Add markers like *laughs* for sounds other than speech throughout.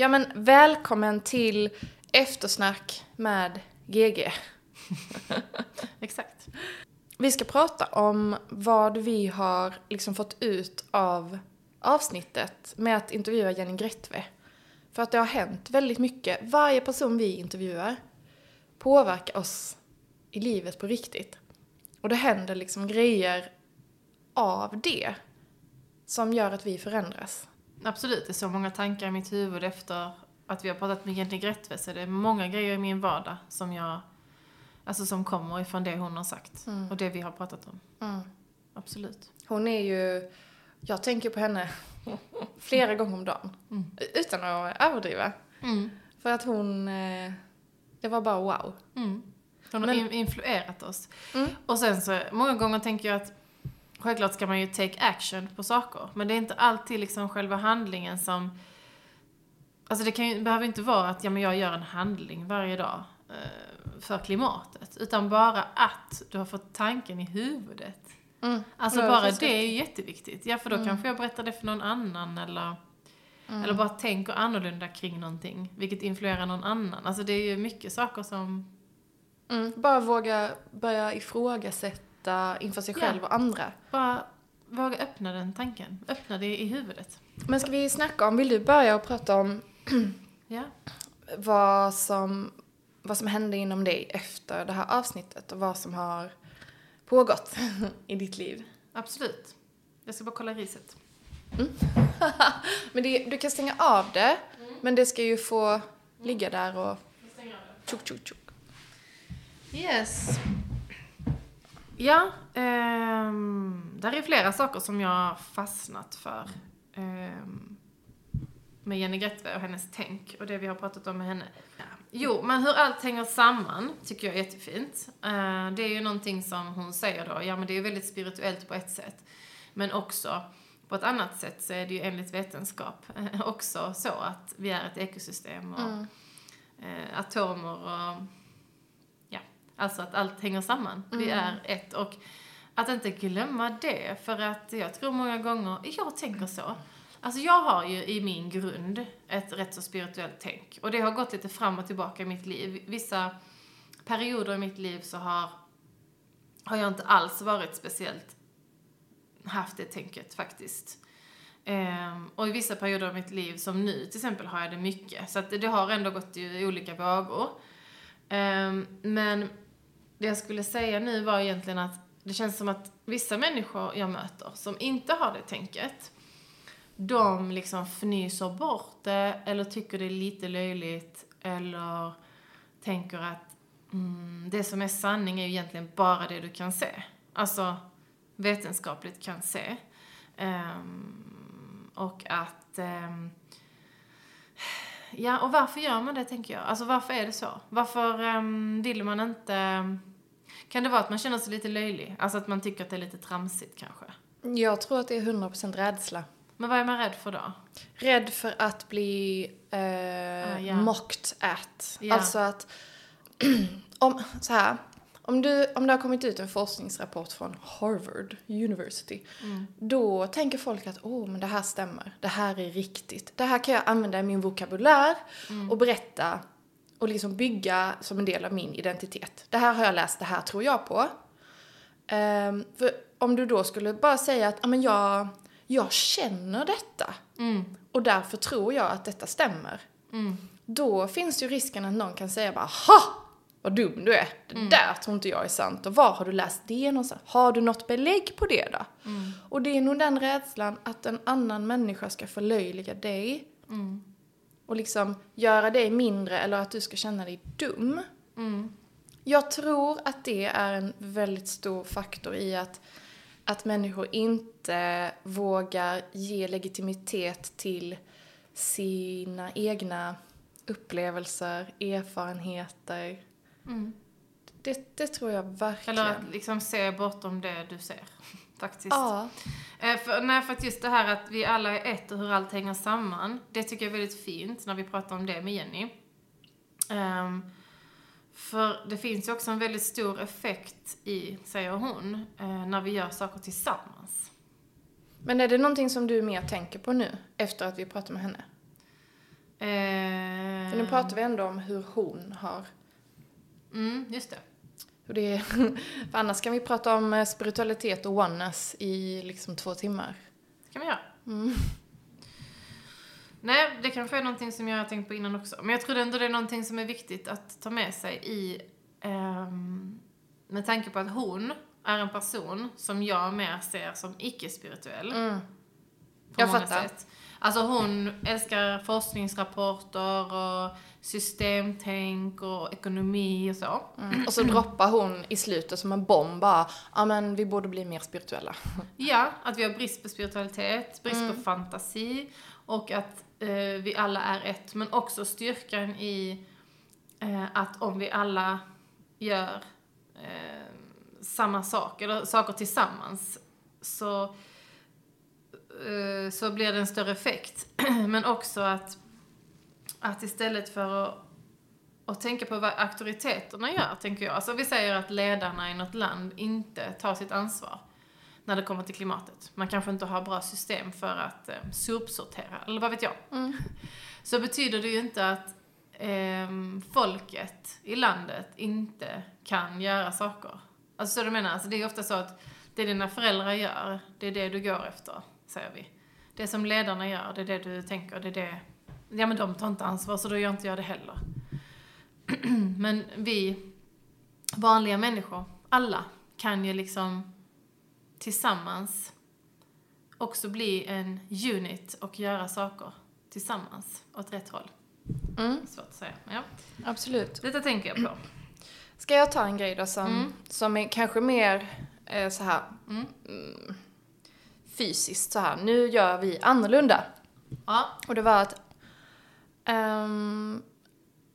Ja men välkommen till eftersnack med GG. *laughs* Exakt. Vi ska prata om vad vi har liksom fått ut av avsnittet med att intervjua Jenny Gretve. För att det har hänt väldigt mycket. Varje person vi intervjuar påverkar oss i livet på riktigt. Och det händer liksom grejer av det som gör att vi förändras. Absolut, det är så många tankar i mitt huvud efter att vi har pratat med Jenny Gretve, så det är många grejer i min vardag som jag, alltså som kommer ifrån det hon har sagt och det vi har pratat om. Mm. Absolut. Hon är ju, jag tänker på henne *laughs* flera gånger om dagen. Mm. Utan att överdriva. För att hon, eh, det var bara wow. Mm. Hon har Men- in- influerat oss. Mm. Och sen så, många gånger tänker jag att självklart ska man ju take action på saker, men det är inte alltid liksom själva handlingen som Alltså det kan ju, behöver inte vara att ja, men jag gör en handling varje dag eh, för klimatet, utan bara att du har fått tanken i huvudet. Mm. Alltså bara det är ju jätteviktigt. Ja, för då kanske jag berättar det för någon annan eller eller bara tänker annorlunda kring någonting, vilket influerar någon annan. Alltså det är ju mycket saker som Mm. Bara våga börja ifrågasätta inför sig Ja. själv och andra. Bara våga öppna den tanken. Öppna det i huvudet. Men ska vi snacka om, vill du börja och prata om *clears throat* Ja. vad som, vad som hände inom dig efter det här avsnittet och vad som har pågått *laughs* i ditt liv? Absolut. Jag ska bara kolla riset. *laughs* Men det, du kan stänga av det, men det ska ju få ligga där och tjuk tjuk tjuk. Yes. Ja, ehm, där är flera saker som jag fastnat för. ehm, med Jenny Gretve och hennes tänk och det vi har pratat om med henne. Jo, men hur allt hänger samman tycker jag är jättefint. Eh, det är ju någonting som hon säger då, ja men det är ju väldigt spirituellt på ett sätt. Men också på ett annat sätt så är det ju enligt vetenskap eh, också så att vi är ett ekosystem och eh, atomer och alltså att allt hänger samman. Vi är ett och att inte glömma det för att jag tror många gånger, jag tänker så. Alltså jag har ju i min grund ett rätt så spirituellt tänk och det har gått lite fram och tillbaka i mitt liv. Vissa perioder i mitt liv så har, har jag inte alls varit speciellt haft det tänket faktiskt. Ehm, och i vissa perioder av mitt liv, som nu till exempel, har jag det mycket. Så att det, det har ändå gått i olika vågor. Ehm, men det jag skulle säga nu var egentligen att det känns som att vissa människor jag möter som inte har det tänket, de liksom fnyser bort det eller tycker det är lite löjligt eller tänker att mm, det som är sanning är ju egentligen bara det du kan se. Alltså vetenskapligt kan se. Um, och att... um, ja, och varför gör man det, tänker jag? Alltså varför är det så? Varför um, vill man inte... Kan det vara att man känner sig lite löjlig? Alltså att man tycker att det är lite tramsigt kanske? Jag tror att det är 100% rädsla. Men vad är man rädd för då? Rädd för att bli eh, Ah, ja. mocked at. Ja. Alltså att, *clears throat* om, så här, om, du, om det har kommit ut en forskningsrapport från Harvard University, Mm. då tänker folk att åh, men det här stämmer, det här är riktigt. Det här kan jag använda i min vokabulär Mm. och berätta och liksom bygga som en del av min identitet. Det här har jag läst, det här tror jag på. Ehm, för om du då skulle bara säga att "Ja, men jag, jag känner detta Mm. och därför tror jag att detta stämmer. Mm. Då finns ju risken att någon kan säga bara ha vad dum du är. Det Mm. där tror inte jag är sant. Och var har du läst det någonstans? Har du något belägg på det då? Mm. Och det är nog den rädslan att en annan människa ska förlöjliga dig Mm. Och liksom göra dig mindre eller att du ska känna dig dum. Mm. Jag tror att det är en väldigt stor faktor i att, att människor inte vågar ge legitimitet till sina egna upplevelser, erfarenheter. Mm. Det, det tror jag verkligen. Eller att liksom se bortom det du ser. Faktiskt. Ja. Eh, för, nej, för att just det här att vi alla är ett och hur allt hänger samman, det tycker jag är väldigt fint när vi pratar om det med Jenny. Ehm, för det finns ju också en väldigt stor effekt i, säger hon, eh, när vi gör saker tillsammans. Men är det någonting som du mer tänker på nu, efter att vi pratat med henne? Men nu pratar vi ändå om hur hon har Mm, just det. Det är. *laughs* För annars kan vi prata om eh, spiritualitet och oneness i liksom två timmar. kan vi göra. Mm. Nej, det kanske är någonting som jag har tänkt på innan också. Men jag tror ändå det är någonting som är viktigt att ta med sig i... ehm, med tanke på att hon är en person som jag mer ser som icke-spirituell. Mm. på Jag många fattar. Sätt. Alltså hon älskar forskningsrapporter och systemtänk och ekonomi och så. Mm. Och så droppar hon i slutet som en bomb bara, ja men vi borde bli mer spirituella. *laughs* Ja, att vi har brist på spiritualitet, brist Mm. på fantasi och att eh, vi alla är ett. Men också styrkan i eh, att om vi alla gör eh, samma sak, eller saker tillsammans, så, så blir det en större effekt. *clears throat* Men också att, att istället för att och tänka på vad auktoriteterna gör, tänker jag. Alltså vi säger att ledarna i något land inte tar sitt ansvar när det kommer till klimatet. Man kanske inte har bra system för att eh, sopsortera, eller vad vet jag. Mm. Så betyder det ju inte att ehm, folket i landet inte kan göra saker. Alltså så du menar, alltså det är ofta så att det dina föräldrar gör, det är det du går efter, säger vi. Det som ledarna gör, det är det du tänker, det är det... Ja men de tar inte ansvar, så då gör inte jag det heller. *clears throat* men vi vanliga människor, alla, kan ju liksom tillsammans också bli en unit och göra saker tillsammans åt rätt håll. Mm. Svårt att säga. men Ja. Absolut. Detta tänker jag på. Ska jag ta en grej då som, Mm. som är kanske mer eh, så här Mm. Fysiskt så här. Nu gör vi annorlunda. Ja. Och det var att ehm,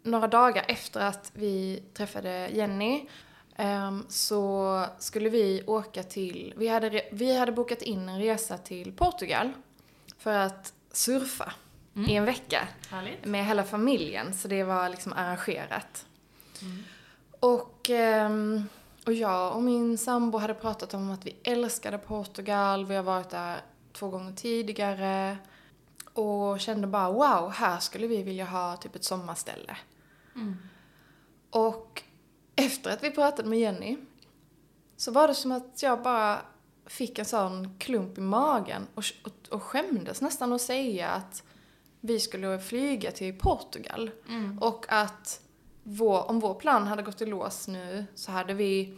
några dagar efter att vi träffade Jenny ehm, så skulle vi åka till, vi hade, vi hade bokat in en resa till Portugal för att surfa Mm. i en vecka Härligt. med hela familjen, så det var liksom arrangerat. Mm. Och, ehm, och jag och min sambo hade pratat om att vi älskade Portugal, vi har varit där två gånger tidigare och kände bara wow, här skulle vi vilja ha typ ett sommarställe. Mm. Och efter att vi pratade med Jenny så var det som att jag bara fick en sån klump i magen och, och, och skämdes nästan att säga att vi skulle flyga till Portugal. Mm. Och att vår, om vår plan hade gått i lås nu så hade vi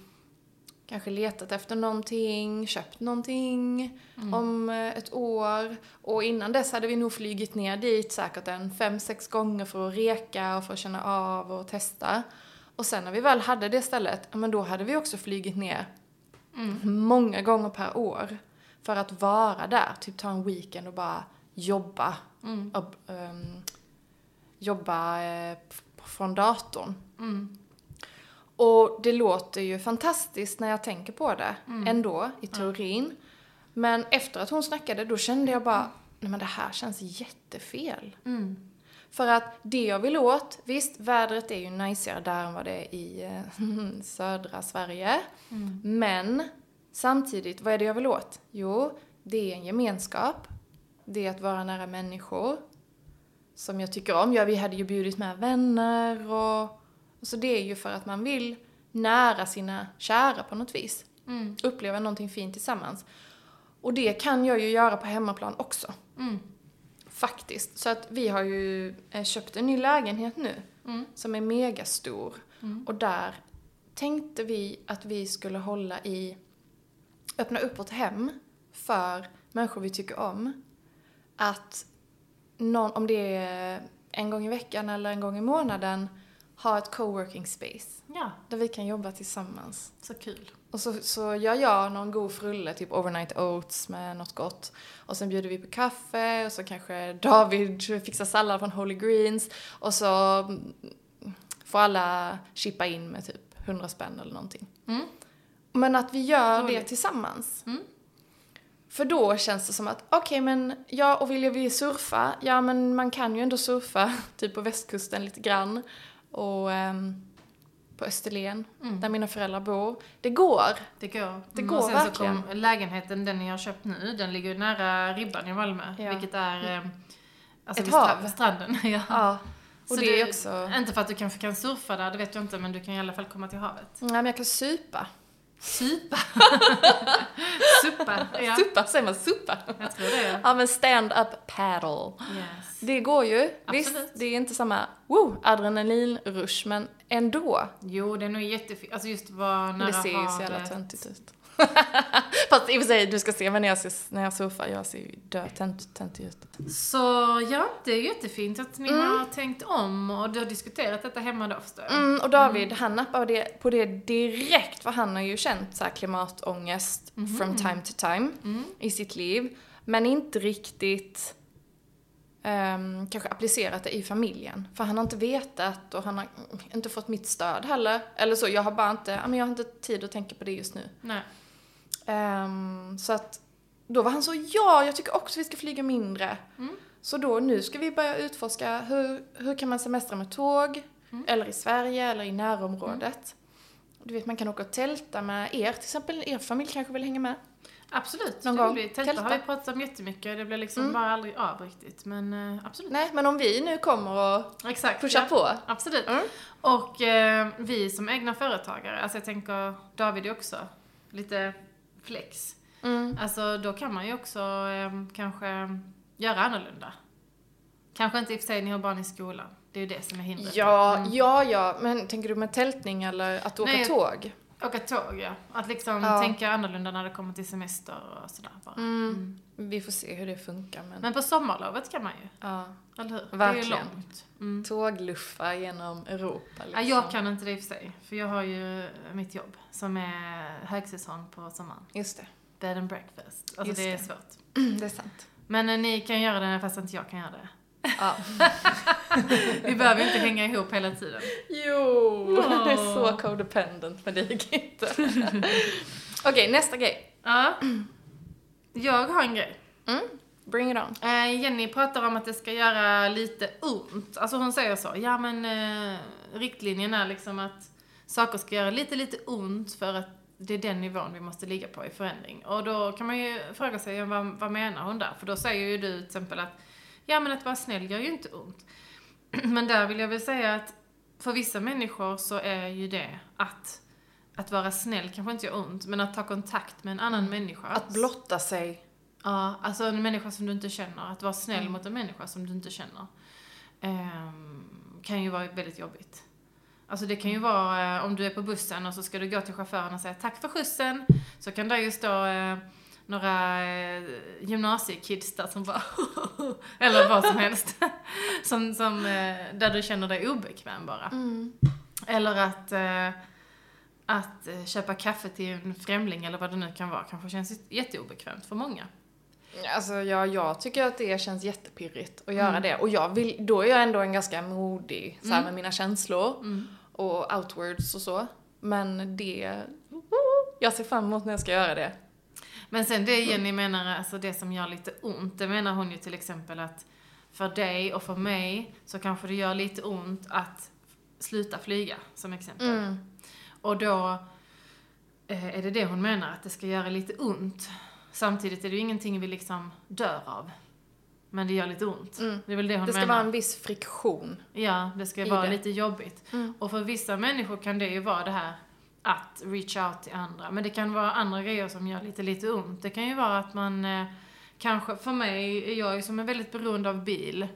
kanske letat efter någonting, köpt någonting Mm. om eh, ett år. Och innan dess hade vi nog flygit ner dit säkert en fem, sex gånger för att reka och för att känna av och testa. Och sen när vi väl hade det stället, men då hade vi också flygit ner Mm. många gånger per år för att vara där, typ ta en weekend och bara jobba. Mm. Och, ehm, jobba eh, från datorn. Mm. Och det låter ju fantastiskt när jag tänker på det Mm. ändå, i teorin. Men efter att hon snackade, då kände jag bara, nej men det här känns jättefel. Mm. För att det jag vill åt, visst vädret är ju najsigare där än vad det är i eh, *laughs* södra Sverige. Mm. Men samtidigt, vad är det jag vill åt? Jo, det är en gemenskap. Det är att vara nära människor. Som jag tycker om. Ja, vi hade ju bjudit med vänner och... och så det är ju för att man vill nära sina kära på något vis. Mm. Uppleva någonting fint tillsammans. Och det kan jag ju göra på hemmaplan också. Mm. Faktiskt. Så att vi har ju eh, köpt en ny lägenhet nu. Mm. Som är megastor. Mm. Och där tänkte vi att vi skulle hålla i, öppna upp vårt hem för människor vi tycker om. Att någon, om det är en gång i veckan eller en gång i månaden, ha ett coworking space. Ja, Där vi kan jobba tillsammans. så kul. Och så, så gör jag någon god frulle, typ overnight oats med något gott. Och sen bjuder vi på kaffe och så kanske David *laughs* fixar sallad från Holy Greens. Och så mm, får alla chippa in med typ 100 spänn eller någonting. Mm. Men att vi gör det Roligt. tillsammans. Mm. För då känns det som att, okej men, ja och vill vi surfa? Ja men man kan ju ändå surfa, *laughs* typ på västkusten lite grann. Och ehm, på Österlen, Mm. där mina föräldrar bor. Det går. Det går. Det Mm, går och sen verkligen. så kom lägenheten, den ni har köpt nu, den ligger ju nära Ribban i Malmö. Ja. Vilket är... Eh, alltså Ett vid hav. stranden. *laughs* ja. Ja. Och Så det är också... Inte för att du kanske kan surfa där, det vet jag inte, men du kan i alla fall komma till havet. Nej, men jag kan supa. Supa. *laughs* Suppa. Ja, Supa, säger man supa? jag tror det. Ja, men stand-up paddle. Yes. Det går ju. Absolut. Visst, det är inte samma wow, adrenalinrush, men ändå. Jo, det är nog jättefint. Alltså just vara nära det ser ju så jävla töntigt ut. *laughs* Fast i och för sig, du ska se mig när jag, när jag surfar, jag ser ju dö tönt- töntig ut. Så ja, det är jättefint att ni har tänkt om och du har diskuterat detta hemma då förstår jag. Mm, och David, han nappade det, på det direkt, för han har ju känt så här klimatångest from time to time i sitt liv. Men inte riktigt ehm, kanske applicerat det i familjen. För han har inte vetat och han har inte fått mitt stöd heller. Eller så, jag har bara inte, jag har inte tid att tänka på det just nu. Nej. Ehm, så att då var han så, ja, jag tycker också vi ska flyga mindre. Så då, nu ska vi börja utforska hur, hur kan man semestra med tåg, eller i Sverige, eller i närområdet. Du vet, man kan åka och tälta med er, till exempel er familj kanske vill hänga med. Absolut, Någon gång. vi. Tälta har Tälta. vi pratat om jättemycket, det blir liksom bara aldrig av riktigt. Men eh, absolut. Nej, men om vi nu kommer och Exakt. pushar ja. på. Absolut. Mm. Och eh, vi som egna företagare, alltså jag tänker, David är också lite flex. Mm. Alltså då kan man ju också eh, kanske göra annorlunda. Kanske inte i och för sig ni har barn i skolan. Det är ju det som är hindret. Ja, Mm. ja, ja, men tänker du med tältning eller att åka Nej, tåg? Åka tåg, ja. Att liksom Ja. tänka annorlunda när det kommer till semester och sådär bara. Mm. Vi får se hur det funkar, men, Men på sommarlovet kan man ju, ja. eller hur? Det Verkligen. är ju långt. Mm. Tågluffa genom Europa Ja, liksom. jag kan inte det i och för sig, för jag har ju mitt jobb som är högsäsong på sommaren. Just det. Bed and breakfast. Alltså Just det är det. svårt. *clears throat* det är sant. Men eh, ni kan göra det fast inte jag kan göra det. Ja. *laughs* Vi behöver inte hänga ihop hela tiden. Jo, det är så codependent med dig Gitte. Okej, nästa grej. Ja. Jag har en grej. Mm. Bring it on. Eh, Jenny pratar om att det ska göra lite ont. Alltså hon säger så. Ja men eh, riktlinjen är liksom att saker ska göra lite, lite ont för att det är den nivån vi måste ligga på i förändring. Och då kan man ju fråga sig, vad, vad menar hon där? För då säger ju du till exempel att, ja men att vara snäll gör ju inte ont. *clears throat* Men där vill jag väl säga att för vissa människor så är ju det att, att vara snäll kanske inte gör ont, men att ta kontakt med en annan människa. Att blotta sig. Ja, alltså en människa som du inte känner. Att vara snäll mot en människa som du inte känner. ehm, kan ju vara väldigt jobbigt. Alltså det kan ju vara eh, om du är på bussen och så ska du gå till chauffören och säga tack för skjutsen. Så kan det ju stå några eh, gymnasiekids där som bara *laughs* eller vad som helst. *laughs* som, som, eh, där du känner dig obekväm bara. Eller att, eh, att köpa kaffe till en främling eller vad det nu kan vara kanske känns jätteobekvämt för många. Alltså ja, jag tycker att det känns jättepirrigt att göra Mm. det. Och jag vill, då är jag ändå en ganska modig så här, Mm. med mina känslor Mm. och outwards och så. Men det, jag ser fram emot när jag ska göra det. Men sen det Jenny menar, alltså det som gör lite ont, det menar hon ju till exempel att för dig och för mig så kanske det gör lite ont att sluta flyga, som exempel. Mm. Och då eh, är det det hon menar, att det ska göra lite ont. Samtidigt är det ju ingenting vi liksom dör av. Men det gör lite ont. Mm. Det är väl det hon Det ska menar. vara en viss friktion. Ja, det ska vara det. lite jobbigt. Mm. Och för vissa människor kan det ju vara det här att reach out till andra. Men det kan vara andra grejer som gör lite, lite ont. Det kan ju vara att man eh, kanske, för mig, är jag ju som är väldigt beroende av bil.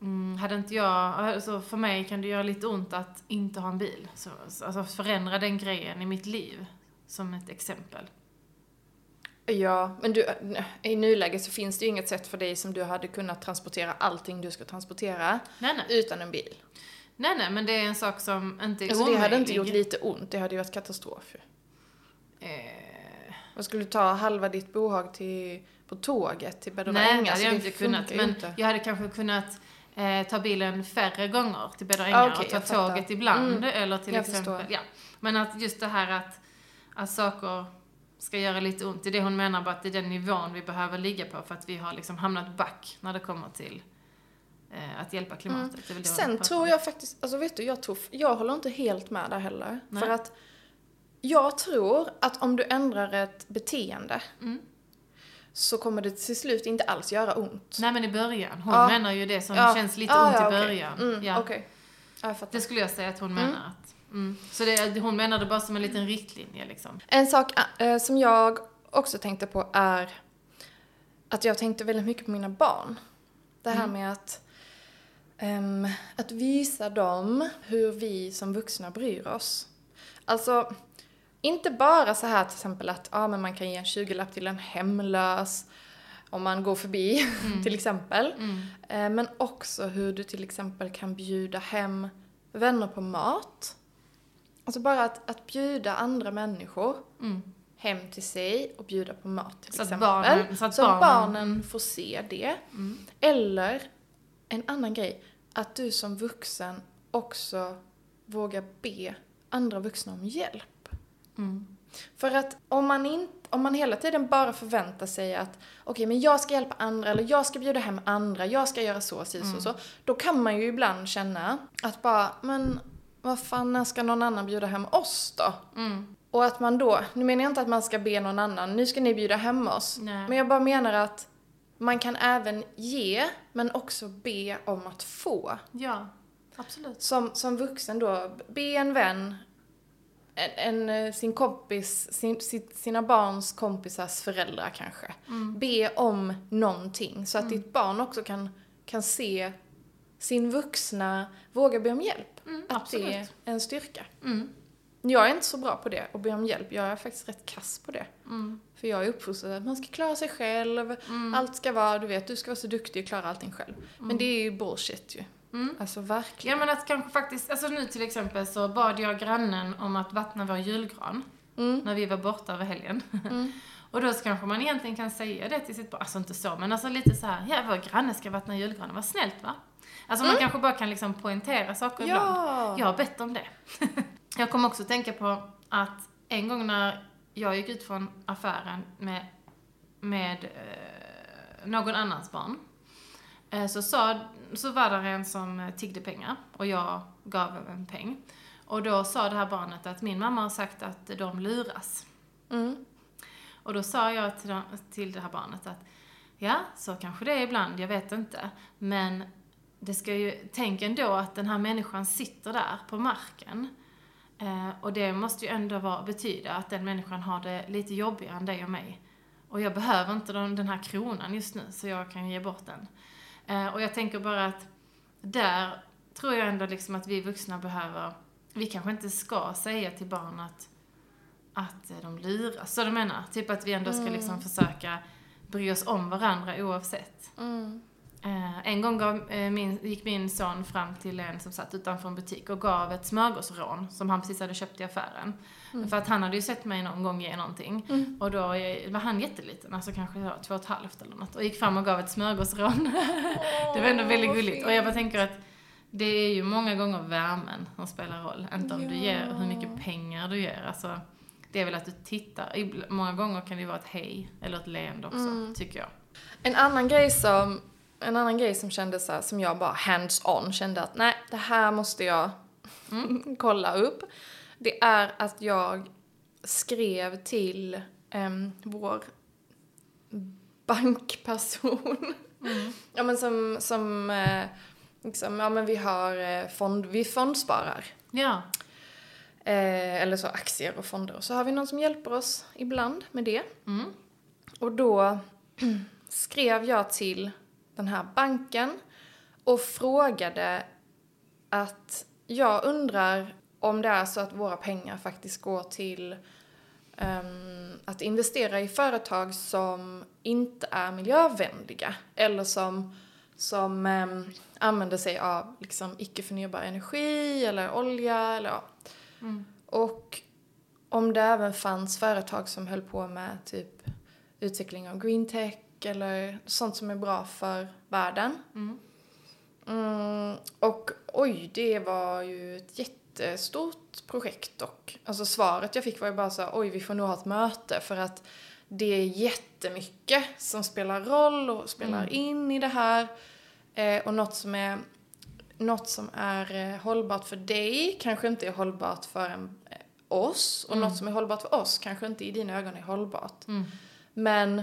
Mm, hade inte jag, alltså för mig kan det göra lite ont att inte ha en bil. Så, alltså förändra den grejen i mitt liv. Som ett exempel. Ja, men du, i nuläget så finns det ju inget sätt för dig som du hade kunnat transportera allting du ska transportera Nej, nej. utan en bil. Nej, nej, men det är en sak som inte är Alltså det hade inte omöjlig. gjort lite ont, det hade ju varit katastrof ju. Eh, Vad skulle du ta halva ditt bohag till, på tåget till Bedova Nej, det hade jag inte kunnat. Men inte. jag hade kanske kunnat eh, ta bilen färre gånger till Ah, Ängar okej, och ta fattar. tåget ibland. Mm, Eller till exempel, förstår. ja. Men att just det här att, att saker ska göra lite ont. Det är det hon menar bara att det är den nivån vi behöver ligga på för att vi har liksom hamnat back när det kommer till att hjälpa klimatet. Hon Sen tror jag faktiskt, alltså vet du, jag, tror, jag håller inte helt med där heller. Nej. För att jag tror att om du ändrar ett beteende Mm. så kommer det till slut inte alls göra ont. Nej men i början. Hon Ja. menar ju det som Ja. känns lite Ah, ont ja, i början. Mm, ja. Ja, jag fattar. Det skulle jag säga att hon menar att... Mm. Så det, hon menar det bara som en liten riktlinje liksom. En sak eh, som jag också tänkte på är att jag tänkte väldigt mycket på mina barn. Det här Mm. med att, ehm, att visa dem hur vi som vuxna bryr oss. Alltså, inte bara så här till exempel att ja, men man kan ge en 20-lapp till en hemlös om man går förbi *laughs* till exempel. Mm. Eh, Men också hur du till exempel kan bjuda hem vänner på mat. Alltså bara att, att bjuda andra människor Mm. hem till sig och bjuda på mat till Så att exempel. barnen- så att barnen, barnen- får se det. Mm. Eller en annan grej, att du som vuxen också vågar be andra vuxna om hjälp. Mm. För att om man, in, om man hela tiden bara förväntar sig att okej, men jag ska hjälpa andra eller jag ska bjuda hem andra, jag ska göra så, si, så, så. Då kan man ju ibland känna att bara, men vad fan, när ska någon annan bjuda hem oss då? Mm. Och att man då, nu menar jag inte att man ska be någon annan, nu ska ni bjuda hem oss. Nej. Men jag bara menar att man kan även ge, men också be om att få. Ja, absolut. Som, som vuxen då, be en vän, en, en, eh, sin kompis, sin, sina barns kompisars föräldrar kanske. Mm. Be om någonting så att ditt barn också kan, kan se sin vuxna våga be om hjälp. Mm, att absolut. det är en styrka. Mm. Jag är inte så bra på det, att be om hjälp. Jag är faktiskt rätt kass på det. Mm. För jag är uppfostrad att man ska klara sig själv, allt ska vara, du vet, du ska vara så duktig och klara allting själv. Men det är ju bullshit ju. Mm. Alltså verkligen. Ja men att kanske faktiskt, alltså nu till exempel så bad jag grannen om att vattna vår julgran. Mm. När vi var borta över helgen. *laughs* Och då så kanske man egentligen kan säga det till sitt barn, alltså inte så, men alltså lite så här, ja vår granne ska vattna julgranen, vad snällt va? Alltså man kanske bara kan liksom poängtera saker ibland. Mm. Ja! Jag har bett om det. *laughs* jag kom också tänka på att en gång när jag gick ut från affären med, med eh, någon annans barn, eh, så, sa, så var det en som eh, tiggde pengar och jag gav en peng. Och då sa det här barnet att min mamma har sagt att de luras. Mm. Och då sa jag till, till det här barnet att ja, så kanske det är ibland, jag vet inte. Men det ska ju, tänk ändå att den här människan sitter där på marken. Eh, och det måste ju ändå vara, betyda att den människan har det lite jobbigare än dig och mig. Och jag behöver inte den, den här kronan just nu, så jag kan ge bort den. Eh, och jag tänker bara att där tror jag ändå liksom att vi vuxna behöver, vi kanske inte ska säga till barn att att eh, de luras. Så du menar? Typ att vi ändå ska liksom försöka bry oss om varandra oavsett. Mm. Eh, en gång gav, eh, min, gick min son fram till en som satt utanför en butik och gav ett smörgåsrån som han precis hade köpt i affären. För att han hade ju sett mig någon gång ge någonting. Och då eh, var han jätteliten, alltså kanske två och ett halvt eller något. Och gick fram och gav ett smörgåsrån. *laughs* det var ändå väldigt gulligt. Och jag bara tänker att det är ju många gånger värmen som spelar roll. Inte om du Ja. ger, hur mycket pengar du ger. Alltså, det är väl att du tittar. Många gånger kan det vara ett hej eller ett leende också, tycker jag. En annan grej som, en annan grej som kändes så här, som jag bara hands-on kände att nej, det här måste jag *laughs* kolla upp. Det är att jag skrev till em, vår bankperson. *laughs* Ja men som, som eh, liksom, ja men vi har eh, fond, vi fondsparar. Ja. Eh, eller så aktier och fonder. Och så har vi någon som hjälper oss ibland med det. Mm. Och då *clears throat* skrev jag till den här banken och frågade att jag undrar om det är så att våra pengar faktiskt går till ehm, att investera i företag som inte är miljövänliga eller som, som ehm, använder sig av liksom, icke förnybar energi eller olja eller ja. Mm. Och om det även fanns företag som höll på med typ utveckling av green tech eller sånt som är bra för världen. Mm. Mm, och oj, det var ju ett jättestort projekt dock. Alltså svaret jag fick var ju bara så här, oj vi får nog ha ett möte för att det är jättemycket som spelar roll och spelar Mm. in i det här. Eh, och något som är något som är eh, hållbart för dig kanske inte är hållbart för en, eh, oss. Och Mm. något som är hållbart för oss kanske inte i dina ögon är hållbart. Mm. Men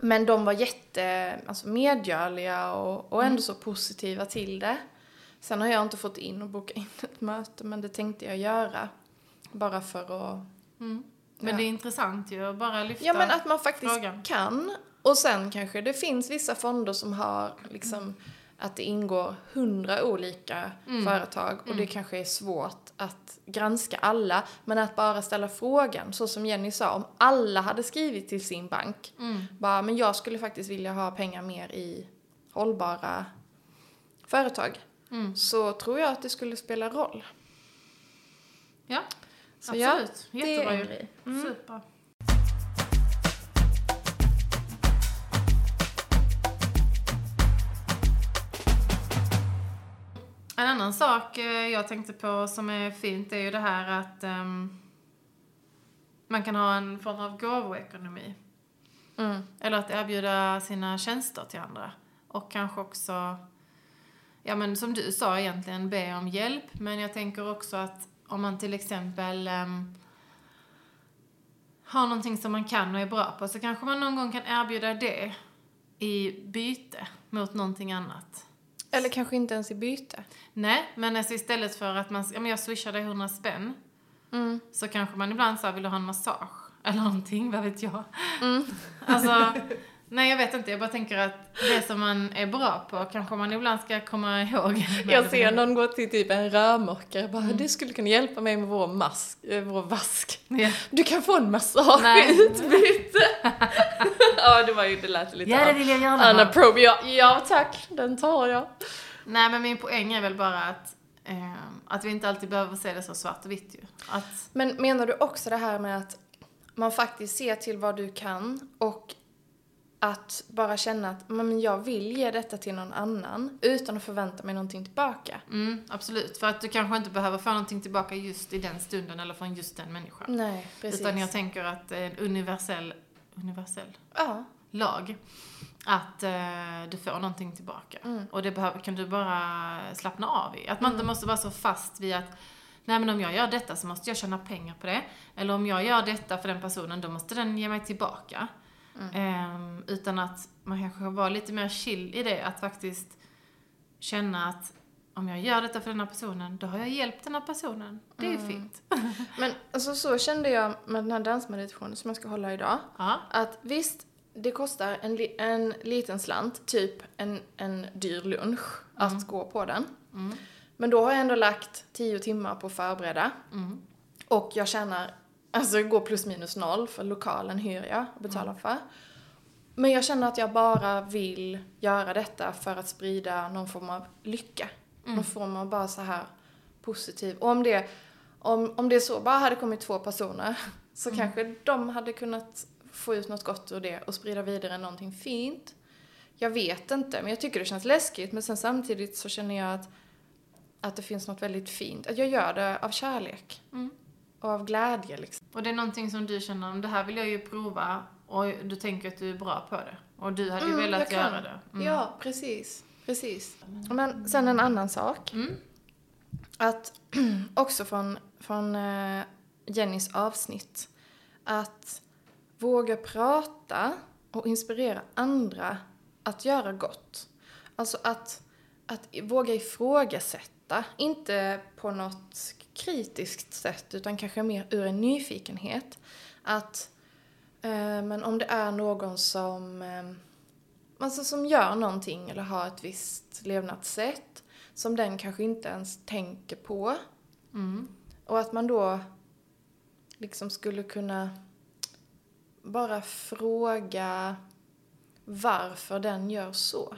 Men de var jätte, alltså medgörliga och, och ändå så positiva till det. Sen har jag inte fått in och boka *laughs* in ett möte, men det tänkte jag göra. Bara för att... Mm. Men Ja. det är intressant ju att bara lyfta Ja, men att man faktiskt frågan. kan. Och sen kanske det finns vissa fonder som har liksom att det ingår hundra olika Mm. företag och det kanske är svårt att granska alla. Men att bara ställa frågan, så som Jenny sa, om alla hade skrivit till sin bank, Mm. bara, men jag skulle faktiskt vilja ha pengar mer i hållbara företag, Mm. så tror jag att det skulle spela roll. Ja, Så ja, absolut. är Jättebra en ju. grej. Mm. Super. En annan sak eh, jag tänkte på som är fint är ju det här att ehm, man kan ha en form av gåvoekonomi. Mm. Eller att erbjuda sina tjänster till andra. Och kanske också, ja men som du sa egentligen, be om hjälp. Men jag tänker också att om man till exempel ehm, har någonting som man kan och är bra på så kanske man någon gång kan erbjuda det i byte mot någonting annat. Eller kanske inte ens i byte. Nej, men alltså istället för att man, ja men jag swishar dig 100 spänn Mm. så kanske man ibland säger vill du ha en massage? Eller någonting, vad vet jag. Mm. Alltså, nej jag vet inte, jag bara tänker att det som man är bra på kanske man ibland ska komma ihåg. *laughs* Jag ser någon gå till typ en rörmokare och bara du skulle kunna hjälpa mig med vår mask, eh, vår vask. Ja. Du kan få en massage Nej. i utbyte. *laughs* ja det var ju, det lät lite Ja, det vill jag gärna Anna. Probe, ja, ja tack, den tar jag. Nej men min poäng är väl bara att, eh, att vi inte alltid behöver se det så svart och vitt ju. Att, Men menar du också det här med att man faktiskt ser till vad du kan och att bara känna att men jag vill ge detta till någon annan utan att förvänta mig någonting tillbaka? mm, absolut, för att du kanske inte behöver få någonting tillbaka just i den stunden eller från just den människan. Nej, precis. Utan jag tänker att det är en universell, universell Ja. lag. Att eh, du får någonting tillbaka. Mm. Och det behöver, kan du bara slappna av i. Att man inte måste vara så fast vid att Nej men om jag gör detta så måste jag tjäna pengar på det. Eller om jag gör detta för den personen då måste den ge mig tillbaka. Ehm, utan att man kanske var lite mer chill i det. Att faktiskt känna att om jag gör detta för den här personen, då har jag hjälpt den här personen. Det är ju fint. *laughs* Men alltså, så kände jag med den här dansmeditationen som jag ska hålla idag. Ja. Att visst, det kostar en, li- en liten slant, typ en, en dyr lunch, att gå på den. Mm. Men då har jag ändå lagt tio timmar på att förbereda. Mm. Och jag tjänar, alltså går plus minus noll för lokalen hyr jag och betalar för. Men jag känner att jag bara vill göra detta för att sprida någon form av lycka. Någon form av bara så här positiv. Och om det, om, om det så bara hade kommit två personer så kanske de hade kunnat få ut något gott ur det och sprida vidare någonting fint. Jag vet inte, men jag tycker det känns läskigt. Men sen samtidigt så känner jag att, att det finns något väldigt fint. Att jag gör det av kärlek. Mm. Och av glädje liksom. Och det är någonting som du känner, om det här vill jag ju prova och du tänker att du är bra på det. Och du hade ju Mm, velat göra det. Mm. Ja, precis. Precis. Men sen en annan sak. Mm. Att *clears throat* också från, från eh, Jennys avsnitt. Att våga prata och inspirera andra att göra gott. Alltså att, att våga ifrågasätta. Inte på något kritiskt sätt utan kanske mer ur en nyfikenhet. Att eh, men om det är någon som eh, alltså som gör någonting eller har ett visst levnadssätt som den kanske inte ens tänker på. Mm. Och att man då liksom skulle kunna bara fråga varför den gör så.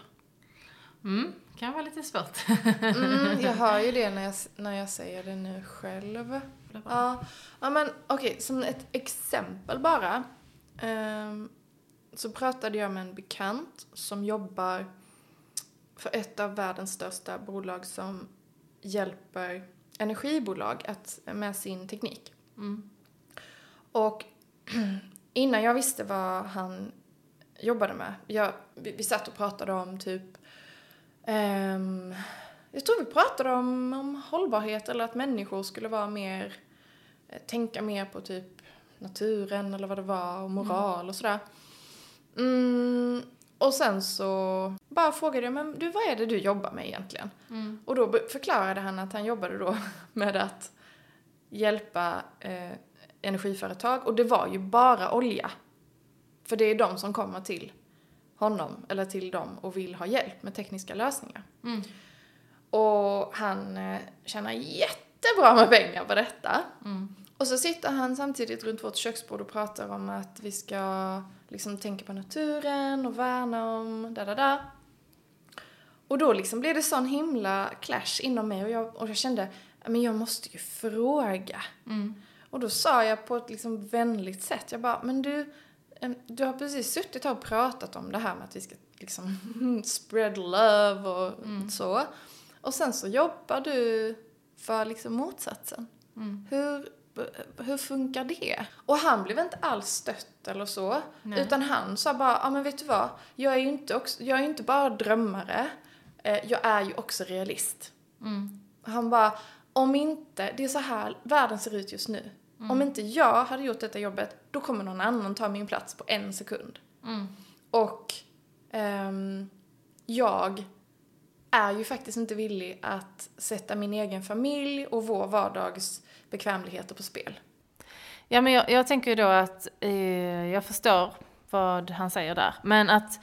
Mm. Kan vara lite svårt. Mm, jag hör ju det när jag, när jag säger det nu själv. Ja, ja men okej, som ett exempel bara. ehm, så pratade jag med en bekant som jobbar för ett av världens största bolag som hjälper energibolag att, med sin teknik. Mm. Och *clears throat* innan jag visste vad han jobbade med, jag, vi, vi satt och pratade om typ ehm, jag tror vi pratade om, om hållbarhet eller att människor skulle vara mer, eh, tänka mer på typ naturen eller vad det var och moral och sådär. Mm, och sen så bara frågade jag, men du vad är det du jobbar med egentligen? Mm. Och då förklarade han att han jobbade då *laughs* med att hjälpa eh, energiföretag och det var ju bara olja. För det är de som kommer till honom eller till dem och vill ha hjälp med tekniska lösningar. Mm. Och han eh, tjänar jättebra med pengar på detta. Mm. Och så sitter han samtidigt runt vårt köksbord och pratar om att vi ska liksom tänka på naturen och värna om da da da. Och då liksom blev det sån himla clash inom mig och jag, och jag kände, men jag måste ju fråga. Mm. Och då sa jag på ett liksom vänligt sätt, jag bara, men du, du har precis suttit här och pratat om det här med att vi ska liksom *laughs* spread love och så. Och sen så jobbar du för liksom motsatsen. Mm. Hur, hur funkar det? Och han blev inte alls stött eller så. Nej. Utan han sa bara, ja men vet du vad? Jag är ju inte, också, jag är inte bara drömmare. Eh, jag är ju också realist. Mm. Han bara, om inte, det är så här världen ser ut just nu. Om inte jag hade gjort detta jobbet, då kommer någon annan ta min plats på en sekund. Mm. Och ehm, jag är ju faktiskt inte villig att sätta min egen familj och vår vardags bekvämligheter på spel. Ja, men jag, jag tänker ju då att eh, jag förstår vad han säger där. Men att,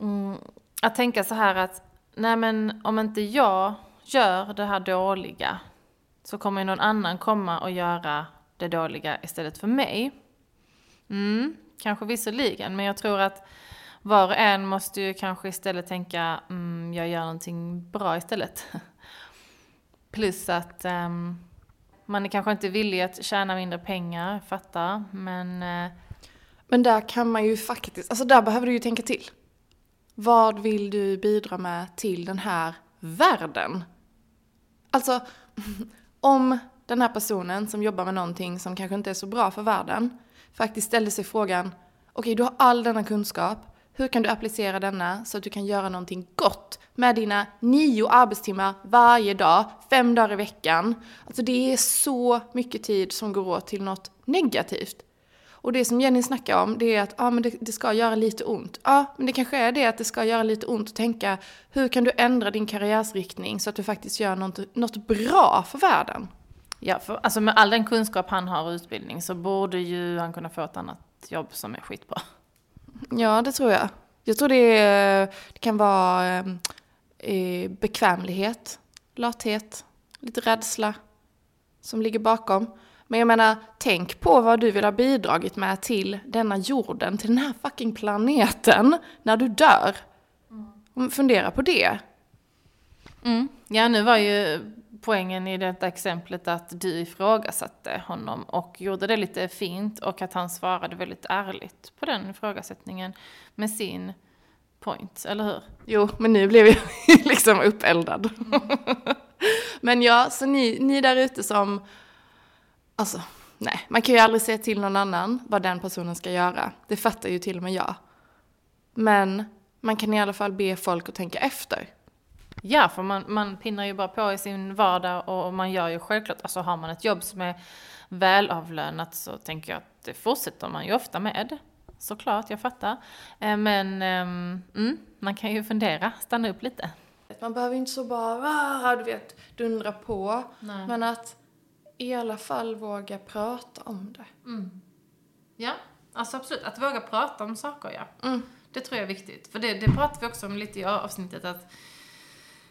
mm, att tänka så här att, nej men om inte jag gör det här dåliga så kommer någon annan komma och göra det dåliga istället för mig. Mm, kanske visserligen, men jag tror att var och en måste ju kanske istället tänka, mm, jag gör någonting bra istället. *laughs* Plus att um, man är kanske inte villig att tjäna mindre pengar, fattar, men Uh, Men där kan man ju faktiskt, alltså där behöver du ju tänka till. Vad vill du bidra med till den här världen? Alltså, *laughs* om den här personen som jobbar med någonting som kanske inte är så bra för världen faktiskt ställde sig frågan, okej du har all denna kunskap, hur kan du applicera denna så att du kan göra någonting gott med dina nio arbetstimmar varje dag, fem dagar i veckan? Alltså det är så mycket tid som går åt till något negativt. Och det som Jenny snackar om, det är att ah, men det, det ska göra lite ont. Ja, men det kanske är det att det ska göra lite ont att tänka hur kan du ändra din karriärsriktning så att du faktiskt gör något, något bra för världen? Ja, för, alltså med all den kunskap han har och utbildning så borde ju han kunna få ett annat jobb som är skitbra. Ja, det tror jag. Jag tror det, det kan vara eh, eh, bekvämlighet, lathet, lite rädsla som ligger bakom. Men jag menar, tänk på vad du vill ha bidragit med till denna jorden, till den här fucking planeten, när du dör. Fundera på det. Mm. Ja, nu var ju poängen i detta exemplet att du ifrågasatte honom och gjorde det lite fint och att han svarade väldigt ärligt på den ifrågasättningen med sin point, eller hur? Jo, men nu blev jag *laughs* liksom uppeldad. *laughs* men ja, så ni, ni där ute som, alltså, nej, man kan ju aldrig säga till någon annan vad den personen ska göra. Det fattar ju till och med jag. Men man kan i alla fall be folk att tänka efter. Ja, för man, man pinnar ju bara på i sin vardag och man gör ju självklart, alltså har man ett jobb som är välavlönat så tänker jag att det fortsätter man ju ofta med. Såklart, jag fattar. Eh, Men ehm, mm, man kan ju fundera, stanna upp lite. Man behöver ju inte så bara, ah, du vet, dundra på. Nej. Men att i alla fall våga prata om det. Ja, alltså absolut. Att våga prata om saker, ja. Mm. Det tror jag är viktigt. För det, det pratar vi också om lite i avsnittet att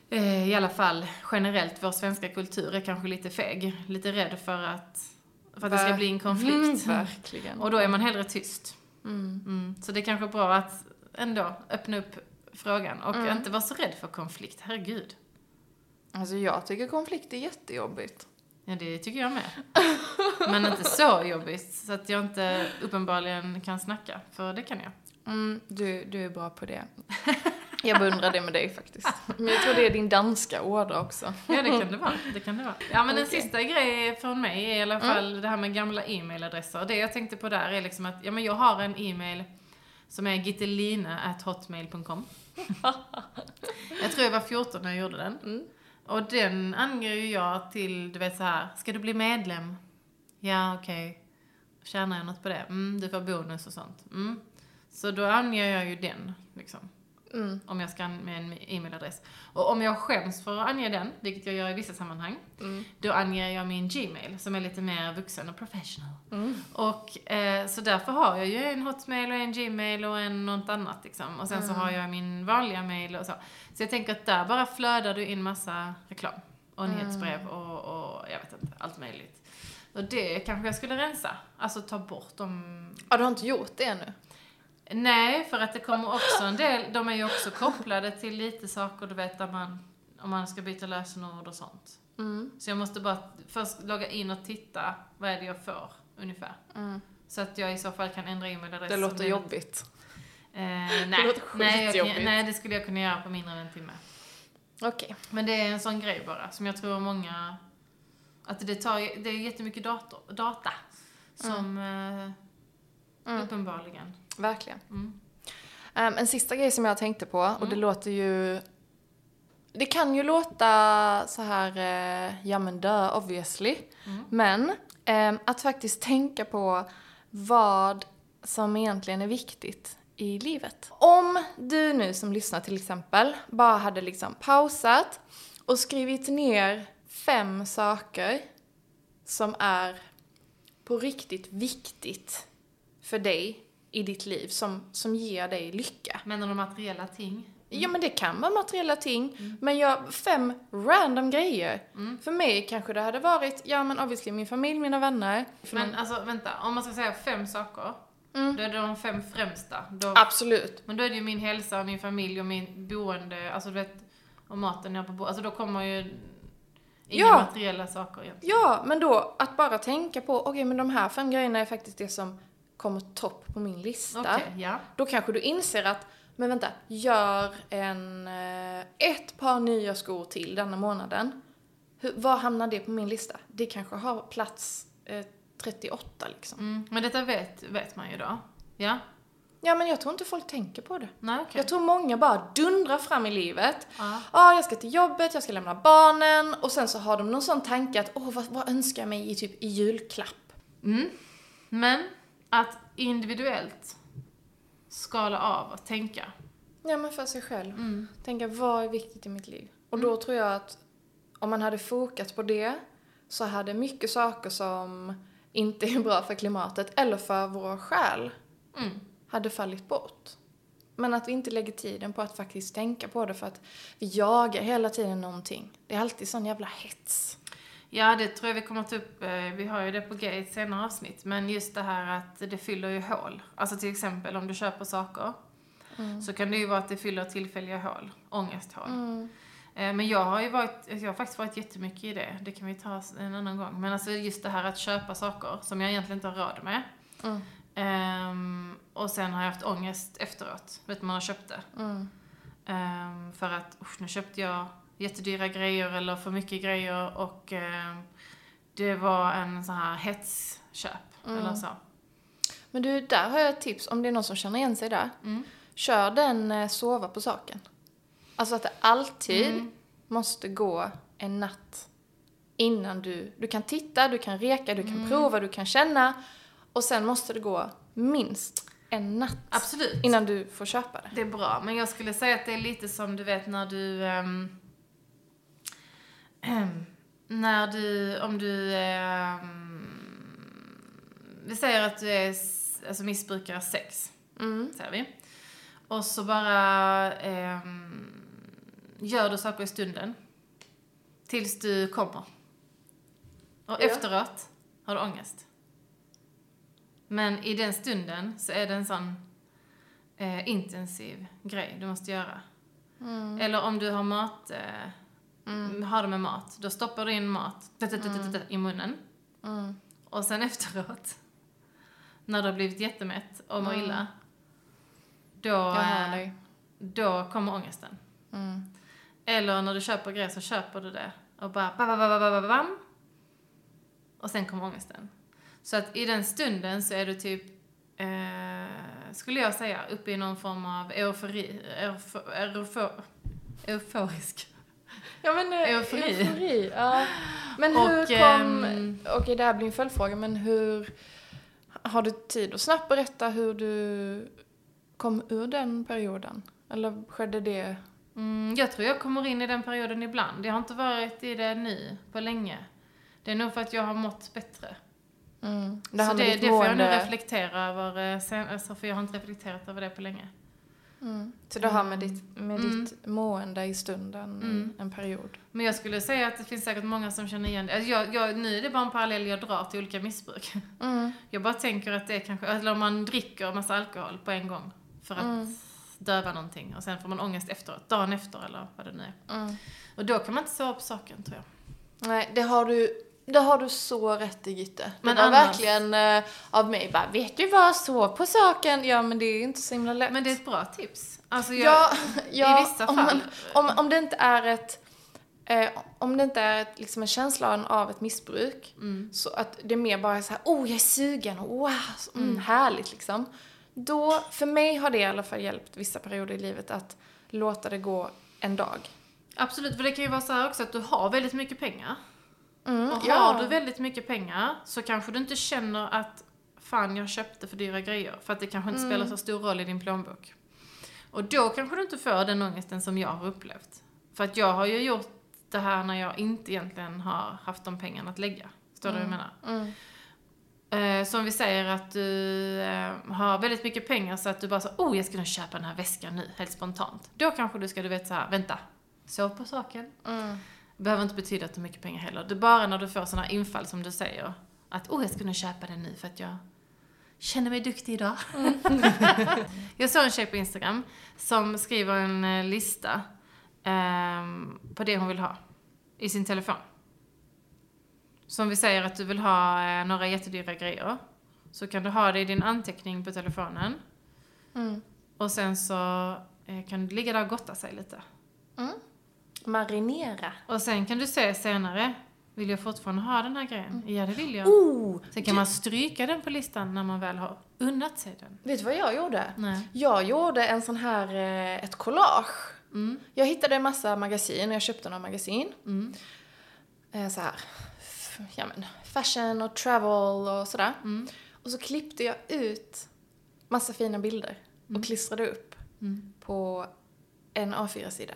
i alla fall generellt vår svenska kultur är kanske lite feg. Lite rädd för att, för att det ska bli en konflikt. Mm, verkligen. Och då är man hellre tyst. Mm. Mm. Så det är kanske bra att ändå öppna upp frågan och Mm. inte vara så rädd för konflikt. Herregud. Alltså jag tycker konflikt är jättejobbigt. Ja, det tycker jag med. Men inte så jobbigt så att jag inte uppenbarligen kan snacka, för det kan jag. Mm, du, du är bra på det. *laughs* Jag beundrar det med dig faktiskt. *laughs* Men jag tror det är din danska ådra också. Ja, det kan det vara. Det kan det vara. Ja, men en Okej. sista grej från mig är i alla fall det här med gamla e-mailadresser. Det jag tänkte på där är liksom att, ja men jag har en e-mail som är gittelina.hotmail.com. *laughs* jag tror jag var 14 när jag gjorde den. Mm. Och den anger ju jag till, du vet så här, ska du bli medlem? Ja, okej. Tjänar jag något på det? Mm, du får bonus och sånt. Mm. Så då anger jag ju den, liksom. Mm. Om jag ska med en e-mailadress. Och om jag skäms för att ange den, vilket jag gör i vissa sammanhang, Mm. då anger jag min Gmail som är lite mer vuxen och professional. Mm. Och eh, så därför har jag ju en Hotmail och en Gmail och en något annat liksom. Och sen så Mm. har jag min vanliga mail och så. Så jag tänker att där bara flödar du in massa reklam. Och Mm. nyhetsbrev och, och jag vet inte, allt möjligt. Och det kanske jag skulle rensa. Alltså ta bort de... Ja, du har inte gjort det ännu? Nej, för att det kommer också en del, de är ju också kopplade till lite saker du vet där man, om man ska byta lösenord och sånt. Mm. Så jag måste bara först logga in och titta, vad är det jag får ungefär? Mm. Så att jag i så fall kan ändra e-mailadress. Det låter jobbigt. Eh, *laughs* nej. låter nej, jag nej, det skulle jag kunna göra på mindre än en timme. Okej. Men det är en sån grej bara, som jag tror många... Att det tar det är jättemycket dator, data. Som eh, Mm. uppenbarligen. Verkligen. Mm. Um, en sista grej som jag tänkte på, och det Mm. låter ju... Det kan ju låta så här, eh, ja men dö obviously. Mm. Men ehm, att faktiskt tänka på vad som egentligen är viktigt i livet. Om du nu som lyssnar till exempel bara hade liksom pausat och skrivit ner fem saker som är på riktigt viktigt för dig i ditt liv, som, som ger dig lycka. Menar du materiella ting? Ja men det kan vara materiella ting, men jag, fem random grejer. Mm. För mig kanske det hade varit, ja men obviously min familj, mina vänner. Men någon- alltså vänta, om man ska säga fem saker, Mm. då är det de fem främsta. Då, Absolut. Men då är det ju min hälsa, min familj och min boende, alltså du vet, och maten jag på bo- Alltså då kommer ju inga Ja. materiella saker egentligen. Ja, men då att bara tänka på, okej men de här fem grejerna är faktiskt det som kommer topp på min lista. Okej, ja. Då kanske du inser att, men vänta, gör en, eh, ett par nya skor till denna månaden. Hur, var hamnar det på min lista? Det kanske har plats eh, 38 liksom. Mm. Men detta vet, vet man ju då. Ja? Ja, men jag tror inte folk tänker på det. Nej, okej. Jag tror många bara dundrar fram i livet. Ja. Ja, jag ska till jobbet, jag ska lämna barnen och sen så har de någon sån tanke att åh, vad, vad önskar jag mig i typ i julklapp? Mm. Men att individuellt skala av och tänka. Ja, men för sig själv. Mm. Tänka vad är viktigt i mitt liv? Och då tror jag att om man hade fokat på det så hade mycket saker som inte är bra för klimatet eller för vår själ Mm. hade fallit bort. Men att vi inte lägger tiden på att faktiskt tänka på det för att vi jagar hela tiden någonting. Det är alltid sån jävla hets. Ja, det tror jag vi kommer ta upp. eh, Vi har ju det på G i ett senare avsnitt. Men just det här att det fyller ju hål. Alltså till exempel om du köper saker. Så kan det ju vara att det fyller tillfälliga hål. Ångesthål. Mm. Eh, Men jag har ju varit, jag har faktiskt varit jättemycket i det. Det kan vi ta en annan gång. Men alltså just det här att köpa saker som jag egentligen inte har råd med. Mm. Ehm, och sen har jag haft ångest efteråt. Vet man har köpt det. Mm. Ehm, för att usch, nu köpte jag jättedyra grejer eller för mycket grejer och ehm, det var en sån här hetsköp Mm. eller så. Men du, där har jag ett tips om det är någon som känner igen sig där. Mm. Kör den eh, sova på saken. Alltså att det alltid Mm. måste gå en natt innan du... Du kan titta, du kan reka, du kan Mm. prova, du kan känna. Och sen måste det gå minst en natt Absolut. innan du får köpa det. Det är bra, men jag skulle säga att det är lite som du vet när du... ehm, när du, om du... ehm, vi säger att du är alltså missbrukare sex, Mm. säger vi. Och så bara ehm, gör du saker i stunden. Tills du kommer. Och Ja. efteråt har du ångest. Men i den stunden så är det en sån eh, intensiv grej du måste göra. Mm. Eller om du har mat, eh, har det med mat, då stoppar du in mat i munnen. Mm. Och sen *laughs* efteråt, när du har blivit jättemätt och mår Mm. illa, då, då kommer ångesten. Mm. Eller när du köper grejer så köper du det och bara ba, ba, ba, ba, ba, ba, bam. Och sen kommer ångesten. Så att i den stunden så är du typ, eh, skulle jag säga, uppe i någon form av eufori, eufo, eufo, euforisk. Ja men eh, Eufori. eufori. Ja. Men Och, hur kom... ehm, Okej, det här blir en följdfråga, men hur... Har du tid att snabbt berätta hur du kom ur den perioden? Eller skedde det? Mm, jag tror jag kommer in i den perioden ibland. Jag har inte varit i det nu på länge. Det är nog för att jag har mått bättre. Mm. Det så det, det får jag mående- reflektera över eh, sen, alltså, för jag har inte reflekterat över det på länge. Mm. Så det har med ditt, med Mm. ditt mående i stunden Mm. en period? Men jag skulle säga att det finns säkert många som känner igen det. Alltså jag, jag, nu är det bara en parallell jag drar till olika missbruk. *laughs* Mm. Jag bara tänker att det är kanske, eller om man dricker massa alkohol på en gång för att Mm. döva någonting och sen får man ångest efteråt, dagen efter eller vad det nu är. Mm. Och då kan man inte sova på saken tror jag. Nej, det har du, det har du så rätt i Gitte. Det Men var annars- verkligen eh, av mig bara, vet du vad, sov på saken. Ja, men det är inte så himla lätt. Men det är ett bra tips. Alltså jag, ja, ja, i vissa om, fall. Man, om, om det inte är ett, eh, om det inte är ett, liksom en känsla av ett missbruk, Mm. så att det är mer bara så här, oh jag är sugen, och wow, så, mm, härligt liksom. Då, för mig har det i alla fall hjälpt vissa perioder i livet att låta det gå en dag. Absolut, för det kan ju vara så här också att du har väldigt mycket pengar. Mm, Och har du väldigt mycket pengar så kanske du inte känner att fan jag köpte för dyra grejer. För att det kanske inte spelar så stor roll i din plånbok. Och då kanske du inte får den ångesten som jag har upplevt. För att jag har ju gjort det här när jag inte egentligen har haft de pengarna att lägga. Förstår du vad jag menar? Mm. Eh, som vi säger att du eh, har väldigt mycket pengar så att du bara så oh jag ska nog köpa den här väskan nu, helt spontant. Då kanske du ska, du vet så här, vänta, sov på saken. Mm. Behöver inte betyda att du har mycket pengar heller. Det är bara när du får sådana infall som du säger. Att oh, jag ska nog köpa den nu för att jag känner mig duktig idag. *laughs* jag såg en tjej på Instagram som skriver en eh, lista ehm, på det hon vill ha i sin telefon. Som vi säger att du vill ha eh, några jättedyra grejer. Så kan du ha det i din anteckning på telefonen. Mm. Och sen så eh, kan du ligga där och gotta sig lite. Marinera. Och sen kan du se senare, vill jag fortfarande ha den här grejen? Ja, det vill jag. Oh! Sen kan man stryka den på listan när man väl har unnat sig den. Vet du vad jag gjorde? Nej. Jag gjorde en sån här, eh, ett collage. Mm. Jag hittade en massa magasin, jag köpte några magasin. Mm. Eh, så här, ja men, fashion och travel och sådär. Mm. Och så klippte jag ut massa fina bilder och klistrade upp Mm. på en A4-sida.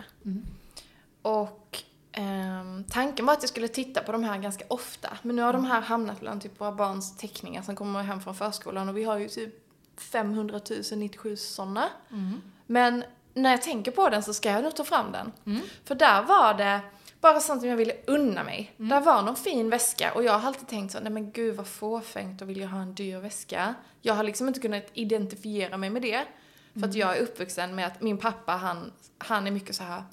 Mm. Och ehm, tanken var att jag skulle titta på de här ganska ofta. Men nu har de här hamnat bland typ våra barns teckningar som kommer hem från förskolan och vi har ju typ 500 097 sådana. Mm. Men när jag tänker på den så ska jag nog ta fram den. Mm. För där var det bara sånt som jag ville unna mig. Där var någon fin väska och jag har alltid tänkt så, nej men gud vad fåfängt och vill jag ha en dyr väska. Jag har liksom inte kunnat identifiera mig med det. För att jag är uppvuxen med att min pappa han, han är mycket så här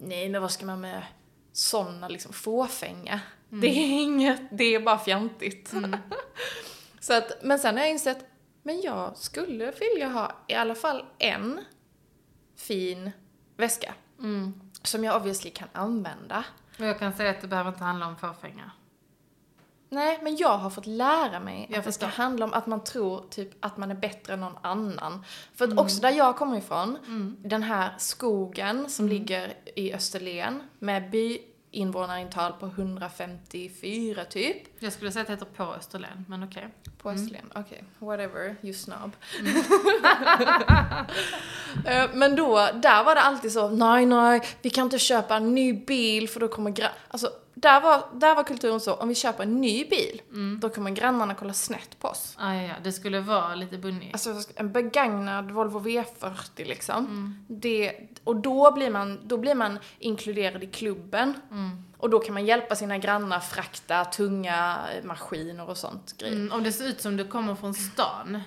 nej men vad ska man med såna liksom fåfänga? Det är inget, det är bara fjantigt. *laughs* så att, men sen har jag insett, men jag skulle vilja ha i alla fall en fin väska. Mm. Som jag obviously kan använda. Och jag kan säga att det behöver inte handla om fåfänga. Nej, men jag har fått lära mig Jag att det ska förstår. handla om att man tror typ att man är bättre än någon annan. För Mm. att också där jag kommer ifrån, den här skogen som Mm. ligger i Österlen med byinvånarintal på 154 typ. Jag skulle säga att det heter på Österlen, men okej. På Mm. Österlen, okej. Whatever, you snob. *laughs* Eh, Men då, där var det alltid så, nej nej, vi kan inte köpa en ny bil för då kommer gra- Alltså, där var, där var kulturen så, om vi köper en ny bil, Mm. då kommer grannarna kolla snett på oss. Ah, ja, ja, det skulle vara lite bunny. Alltså en begagnad Volvo V40 liksom. Mm. Det, och då blir, man, då blir man inkluderad i klubben. Mm. Och då kan man hjälpa sina grannar frakta tunga maskiner och sånt grejer. Mm, om det ser ut som du kommer från stan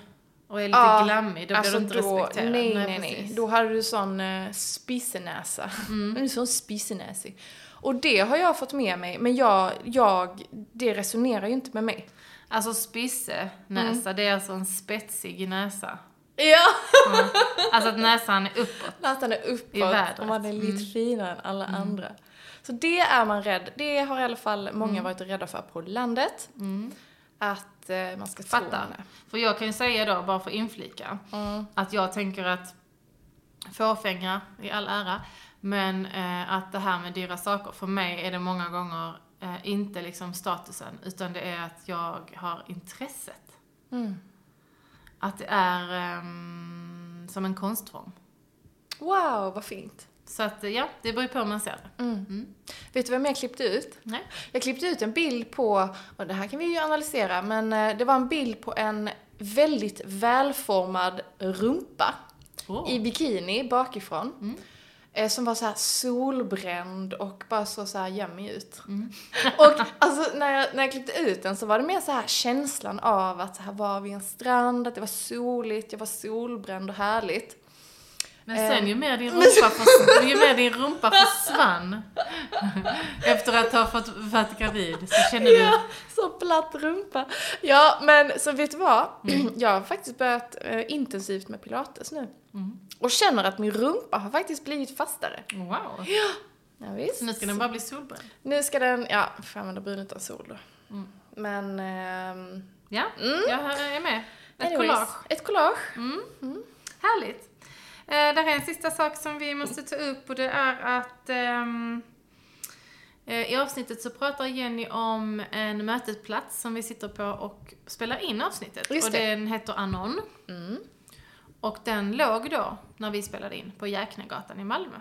och är lite Ja, glammig, då blir du inte då, respekterad. Nej, nej, nej. precis. Då hade du sån uh, spisenäsa. Mm. Du är sån spisenäsig. Och det har jag fått med mig, men jag, jag, det resonerar ju inte med mig. Alltså spisse näsa, det är alltså en spetsig näsa. Ja! Mm. Alltså att näsan är uppåt. Nästan är uppåt I vädret. och man är lite Mm. finare än alla andra. Så det är man rädd, det har i alla fall många varit rädda för på landet. Mm. Att eh, man ska tro man är. För jag kan ju säga då, bara för att inflika, Mm. att jag tänker att fåfänga i all ära, men eh, att det här med dyra saker, för mig är det många gånger eh, inte liksom statusen, utan det är att jag har intresset. Mm. Att det är en, som en konstform. Wow, vad fint. Så att ja, det beror ju på hur man ser det. Vet du vem jag klippte ut? Nej. Jag klippte ut en bild på, och det här kan vi ju analysera, men eh, det var en bild på en väldigt välformad rumpa Åh. i bikini bakifrån. Eh, Som var så solbränd och bara så, så här yummy ut. *laughs* och alltså när jag, när jag klippte ut den så var det mer så här känslan av att så här var vid en strand, att det var soligt, jag var solbränd och härligt. Men sen ju mer din *laughs* rumpa, förs- ju mer din rumpa försvann *laughs* efter att ha fått varit gravid så känner du... Ja, så platt rumpa. Ja, men så vet du vad? *clears throat* Jag har faktiskt börjat eh, intensivt med pilates nu. Och känner att min rumpa har faktiskt blivit fastare. Wow. Ja, visst. Så nu ska den bara bli solbränd. Nu ska den, ja, får använda brun utan sol då. Men, ehm, Ja, jag är med. Ett anyways, collage. Ett collage. Härligt. Eh, där är en sista sak som vi måste ta upp och det är att ehm, eh, i avsnittet så pratar Jenny om en mötesplats som vi sitter på och spelar in avsnittet. Just och det. den heter Anon. Och den låg då, när vi spelade in, på Jäknegatan i Malmö.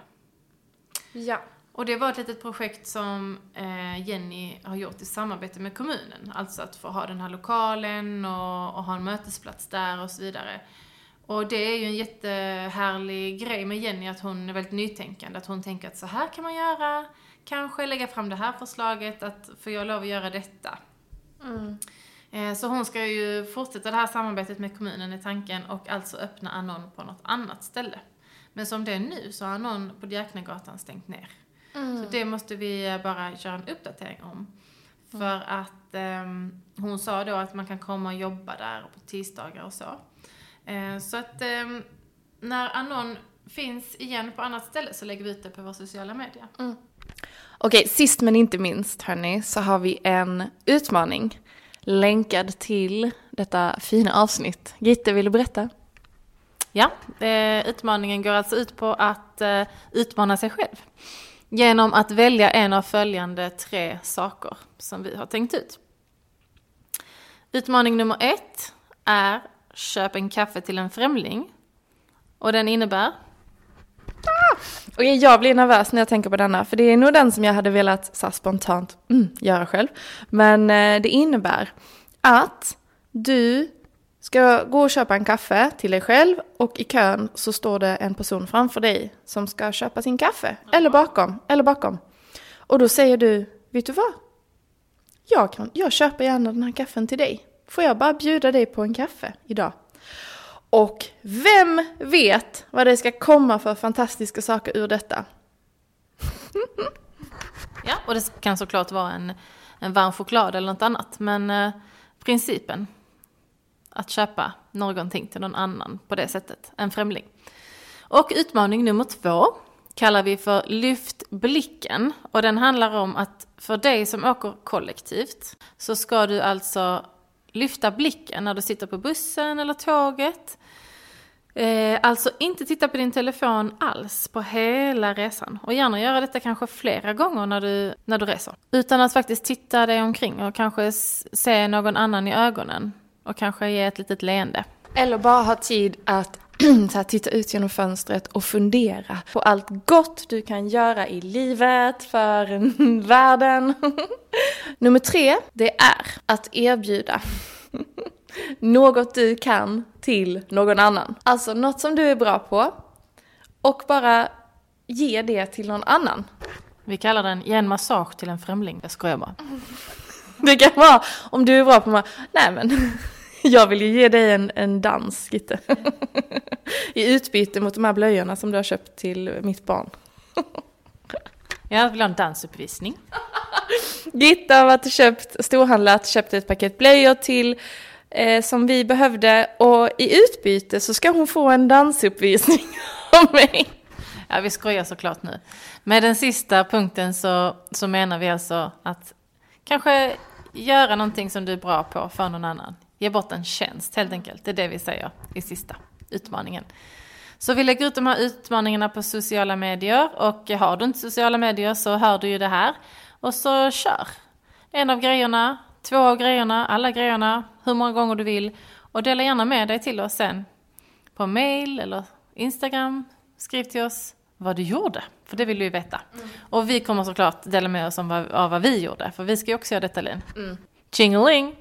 Ja. Och det var ett litet projekt som eh, Jenny har gjort i samarbete med kommunen. Alltså att få ha den här lokalen och, och ha en mötesplats där och så vidare. Och det är ju en jättehärlig grej med Jenny att hon är väldigt nytänkande. Att hon tänker att så här kan man göra. Kanske lägga fram det här förslaget, att får jag lov att göra detta? Eh, Så hon ska ju fortsätta det här samarbetet med kommunen i tanken och alltså öppna Anon på något annat ställe. Men som det är nu så har Anon på Djäknegatan stängt ner. Så det måste vi eh, bara köra en uppdatering om. För att ehm, hon sa då att man kan komma och jobba där på tisdagar och så. Eh, så att ehm, när Anon finns igen på annat ställe så lägger vi ut det på våra sociala medier. Okej, sist men inte minst hörni, så har vi en utmaning länkad till detta fina avsnitt. Gitte, vill du berätta? Ja, eh, utmaningen går alltså ut på att eh, utmana sig själv. Genom att välja en av följande tre saker som vi har tänkt ut. Utmaning nummer ett är köp en kaffe till en främling. Och den innebär Okej, jag blir nervös när jag tänker på denna, för det är nog den som jag hade velat så spontant mm, göra själv. Men eh, det innebär att du ska gå och köpa en kaffe till dig själv och i kön så står det en person framför dig som ska köpa sin kaffe. Eller bakom, eller bakom. Och då säger du, vet du vad? Jag, kan, jag köper gärna den här kaffen till dig. Får jag bara bjuda dig på en kaffe idag? Och vem vet vad det ska komma för fantastiska saker ur detta? *laughs* Ja, och det kan såklart vara en, en varm choklad eller något annat. Men eh, principen, att köpa någonting till någon annan på det sättet, en främling. Och utmaning nummer två kallar vi för Lyft blicken. Och den handlar om att för dig som åker kollektivt så ska du alltså lyfta blicken när du sitter på bussen eller tåget. Eh, alltså inte titta på din telefon alls på hela resan. Och gärna göra detta kanske flera gånger när du, när du reser. Utan att faktiskt titta dig omkring och kanske se någon annan i ögonen. Och kanske ge ett litet leende. Eller bara ha tid att *clears throat* så här, titta ut genom fönstret och fundera på allt gott du kan göra i livet, för *laughs* världen. *laughs* Nummer tre, det är att erbjuda *laughs* något du kan till någon annan. Alltså något som du är bra på och bara ge det till någon annan. Vi kallar den ge en massage till en främling. Jag skojar bara. Det kan vara om du är bra på nej men *laughs* jag vill ju ge dig en, en dans Gitte. *laughs* I utbyte mot de här blöjorna som du har köpt till mitt barn. *laughs* Jag vill ha en dansuppvisning. Gitte har varit köpt, storhandlat, köpt ett paket blöjor till eh, som vi behövde och i utbyte så ska hon få en dansuppvisning av mig. Ja, vi skojar såklart nu. Med den sista punkten så, så menar vi alltså att kanske göra någonting som du är bra på för någon annan. Ge bort en tjänst helt enkelt. Det är det vi säger i sista utmaningen. Så vi lägger ut de här utmaningarna på sociala medier och har du inte sociala medier så hör du ju det här. Och så kör. En av grejerna, två av grejerna, alla grejerna, hur många gånger du vill. Och dela gärna med dig till oss sen på mail eller Instagram. Skriv till oss vad du gjorde, för det vill vi veta. Och vi kommer såklart dela med oss om vad, av vad vi gjorde, för vi ska ju också göra detta Linn. Mm. Tjingeling!